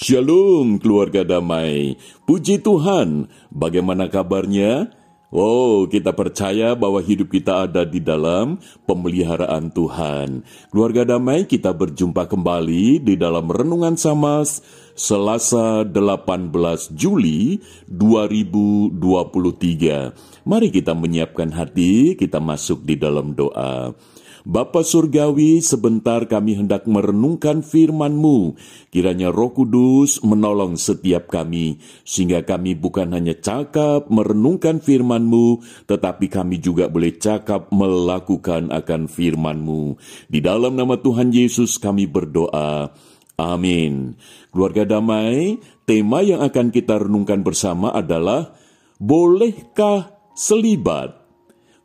Shalom keluarga damai. Puji Tuhan, bagaimana kabarnya? Oh, kita percaya bahwa hidup kita ada di dalam pemeliharaan Tuhan. Keluarga damai, kita berjumpa kembali di dalam Renungan Samas Selasa 18 Juli 2023. Mari kita menyiapkan hati, kita masuk di dalam doa. Bapa Surgawi, sebentar kami hendak merenungkan firman-Mu. Kiranya Roh Kudus menolong setiap kami, sehingga kami bukan hanya cakap merenungkan firman-Mu, tetapi kami juga boleh cakap melakukan akan firman-Mu. Di dalam nama Tuhan Yesus kami berdoa. Amin. Keluarga damai, tema yang akan kita renungkan bersama adalah Bolehkah selibat?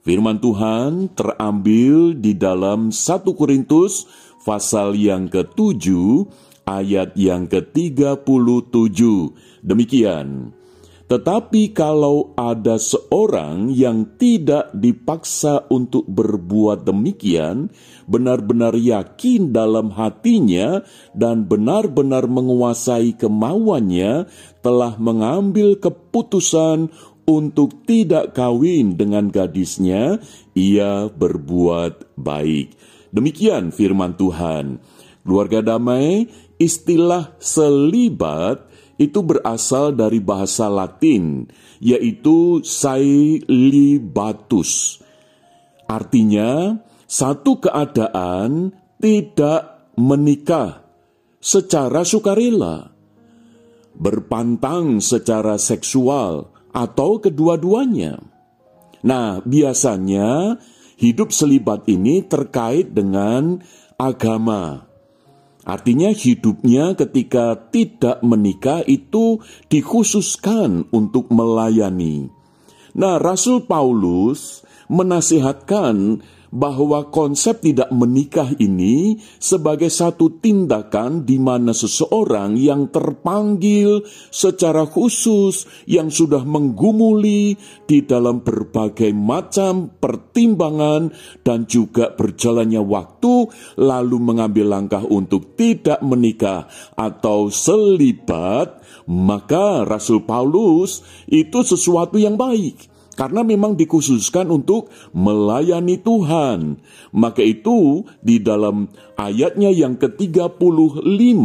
Firman Tuhan terambil di dalam 1 Korintus pasal yang ke-7 ayat yang ke-37. Demikian. Tetapi kalau ada seorang yang tidak dipaksa untuk berbuat demikian, benar-benar yakin dalam hatinya dan benar-benar menguasai kemauannya, telah mengambil keputusan untuk tidak kawin dengan gadisnya, ia berbuat baik. Demikian firman Tuhan. Keluarga damai, istilah selibat itu berasal dari bahasa Latin, yaitu sailibatus. Artinya, satu keadaan tidak menikah secara sukarela, berpantang secara seksual, atau kedua-duanya. Nah, biasanya hidup selibat ini terkait dengan agama. Artinya hidupnya ketika tidak menikah itu dikhususkan untuk melayani. Nah, Rasul Paulus menasihatkan bahwa konsep tidak menikah ini sebagai satu tindakan di mana seseorang yang terpanggil secara khusus yang sudah menggumuli di dalam berbagai macam pertimbangan dan juga berjalannya waktu lalu mengambil langkah untuk tidak menikah atau selibat maka Rasul Paulus itu sesuatu yang baik karena memang dikhususkan untuk melayani Tuhan. Maka itu di dalam ayatnya yang ke-35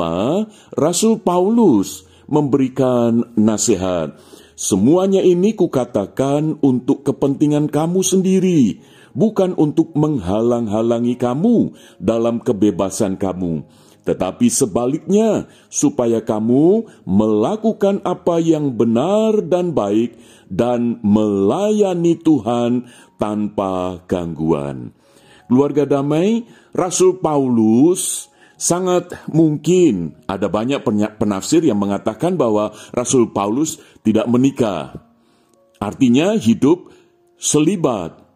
Rasul Paulus memberikan nasihat. Semuanya ini kukatakan untuk kepentingan kamu sendiri, bukan untuk menghalang-halangi kamu dalam kebebasan kamu tetapi sebaliknya, supaya kamu melakukan apa yang benar dan baik, dan melayani Tuhan tanpa gangguan. Keluarga damai, Rasul Paulus sangat mungkin ada banyak penafsir yang mengatakan bahwa Rasul Paulus tidak menikah. Artinya hidup selibat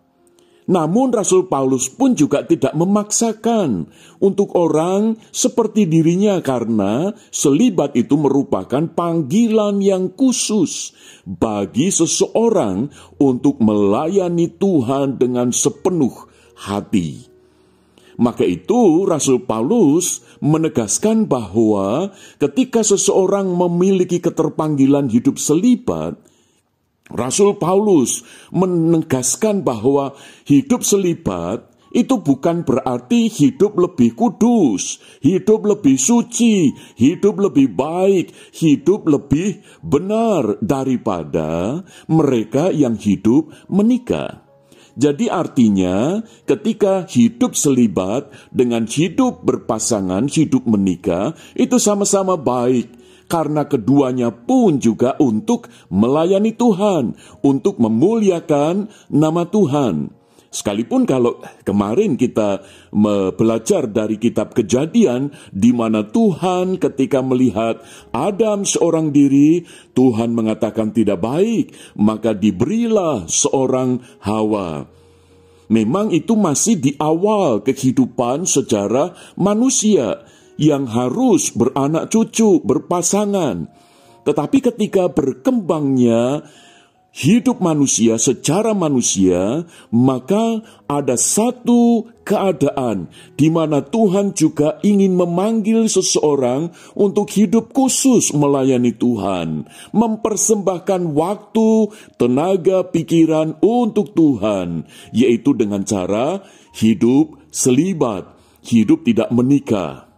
namun Rasul Paulus pun juga tidak memaksakan untuk orang seperti dirinya karena selibat itu merupakan panggilan yang khusus bagi seseorang untuk melayani Tuhan dengan sepenuh hati. Maka itu Rasul Paulus menegaskan bahwa ketika seseorang memiliki keterpanggilan hidup selibat, Rasul Paulus menegaskan bahwa hidup selibat itu bukan berarti hidup lebih kudus, hidup lebih suci, hidup lebih baik, hidup lebih benar daripada mereka yang hidup menikah. Jadi artinya ketika hidup selibat dengan hidup berpasangan, hidup menikah, itu sama-sama baik karena keduanya pun juga untuk melayani Tuhan, untuk memuliakan nama Tuhan. Sekalipun kalau kemarin kita belajar dari kitab kejadian di mana Tuhan ketika melihat Adam seorang diri, Tuhan mengatakan tidak baik, maka diberilah seorang Hawa. Memang itu masih di awal kehidupan secara manusia yang harus beranak cucu, berpasangan. Tetapi ketika berkembangnya hidup manusia secara manusia, maka ada satu keadaan di mana Tuhan juga ingin memanggil seseorang untuk hidup khusus melayani Tuhan, mempersembahkan waktu, tenaga, pikiran untuk Tuhan, yaitu dengan cara hidup selibat, hidup tidak menikah.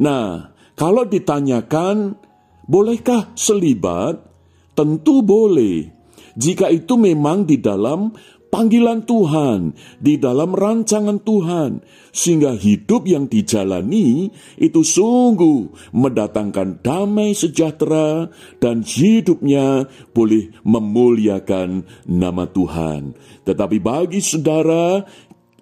Nah, kalau ditanyakan, bolehkah selibat? Tentu boleh jika itu memang di dalam panggilan Tuhan, di dalam rancangan Tuhan, sehingga hidup yang dijalani itu sungguh mendatangkan damai sejahtera dan hidupnya boleh memuliakan nama Tuhan. Tetapi bagi saudara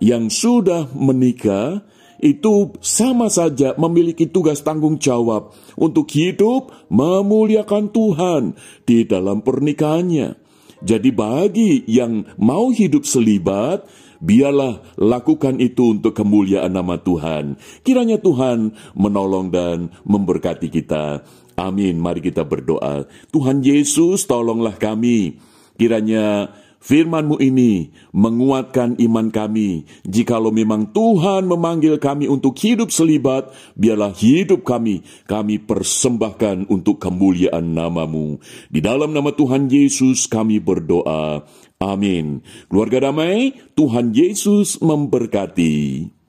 yang sudah menikah, itu sama saja memiliki tugas tanggung jawab untuk hidup memuliakan Tuhan di dalam pernikahannya. Jadi bagi yang mau hidup selibat, biarlah lakukan itu untuk kemuliaan nama Tuhan. Kiranya Tuhan menolong dan memberkati kita. Amin. Mari kita berdoa. Tuhan Yesus, tolonglah kami. Kiranya Firman-Mu ini menguatkan iman kami. Jikalau memang Tuhan memanggil kami untuk hidup selibat, biarlah hidup kami, kami persembahkan untuk kemuliaan namamu. Di dalam nama Tuhan Yesus kami berdoa. Amin. Keluarga damai, Tuhan Yesus memberkati.